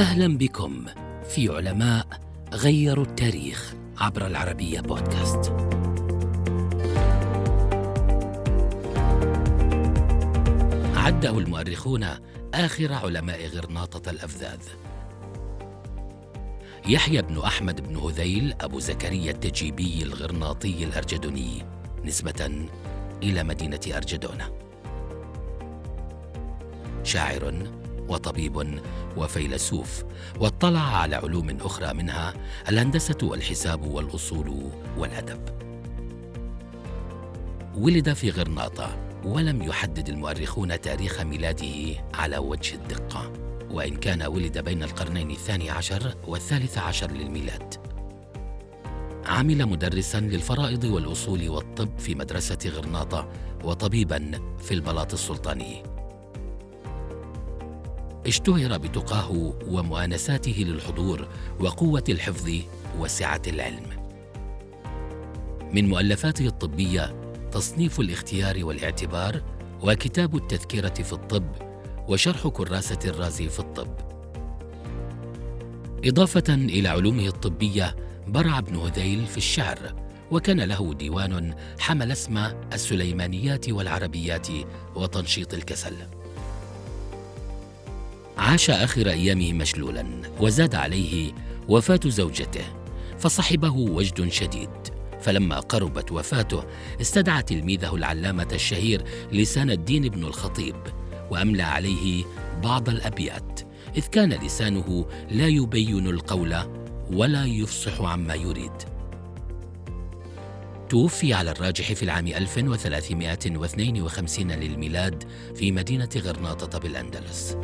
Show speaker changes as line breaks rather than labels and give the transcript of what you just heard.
أهلا بكم في علماء غيروا التاريخ عبر العربية بودكاست. عده المؤرخون آخر علماء غرناطة الأفذاذ. يحيى بن أحمد بن هذيل أبو زكريا التجيبي الغرناطي الأرجدوني نسبة إلى مدينة ارجدونه. شاعر وطبيب وفيلسوف واطلع على علوم أخرى منها الهندسة والحساب والأصول والأدب. ولد في غرناطة ولم يحدد المؤرخون تاريخ ميلاده على وجه الدقة. وإن كان ولد بين القرنين الثاني عشر والثالث عشر للميلاد. عمل مدرسا للفرائض والأصول والطب في مدرسة غرناطة وطبيبا في البلاط السلطاني. اشتهر بتقاه ومؤانساته للحضور وقوة الحفظ وسعة العلم. من مؤلفاته الطبية تصنيف الاختيار والاعتبار وكتاب التذكرة في الطب وشرح كراسة الرازي في الطب. إضافة إلى علومه الطبية برع ابن هذيل في الشعر وكان له ديوان حمل اسم السليمانيات والعربيات وتنشيط الكسل. عاش آخر أيامه مشلولا وزاد عليه وفاة زوجته فصحبه وجد شديد. فلما قربت وفاته استدعى تلميذه العلامة الشهير لسان الدين بن الخطيب وأملى عليه بعض الأبيات إذ كان لسانه لا يبين القول ولا يفصح عما يريد. توفي على الراجح في العام 1352 للميلاد في مدينة غرناطة بالأندلس.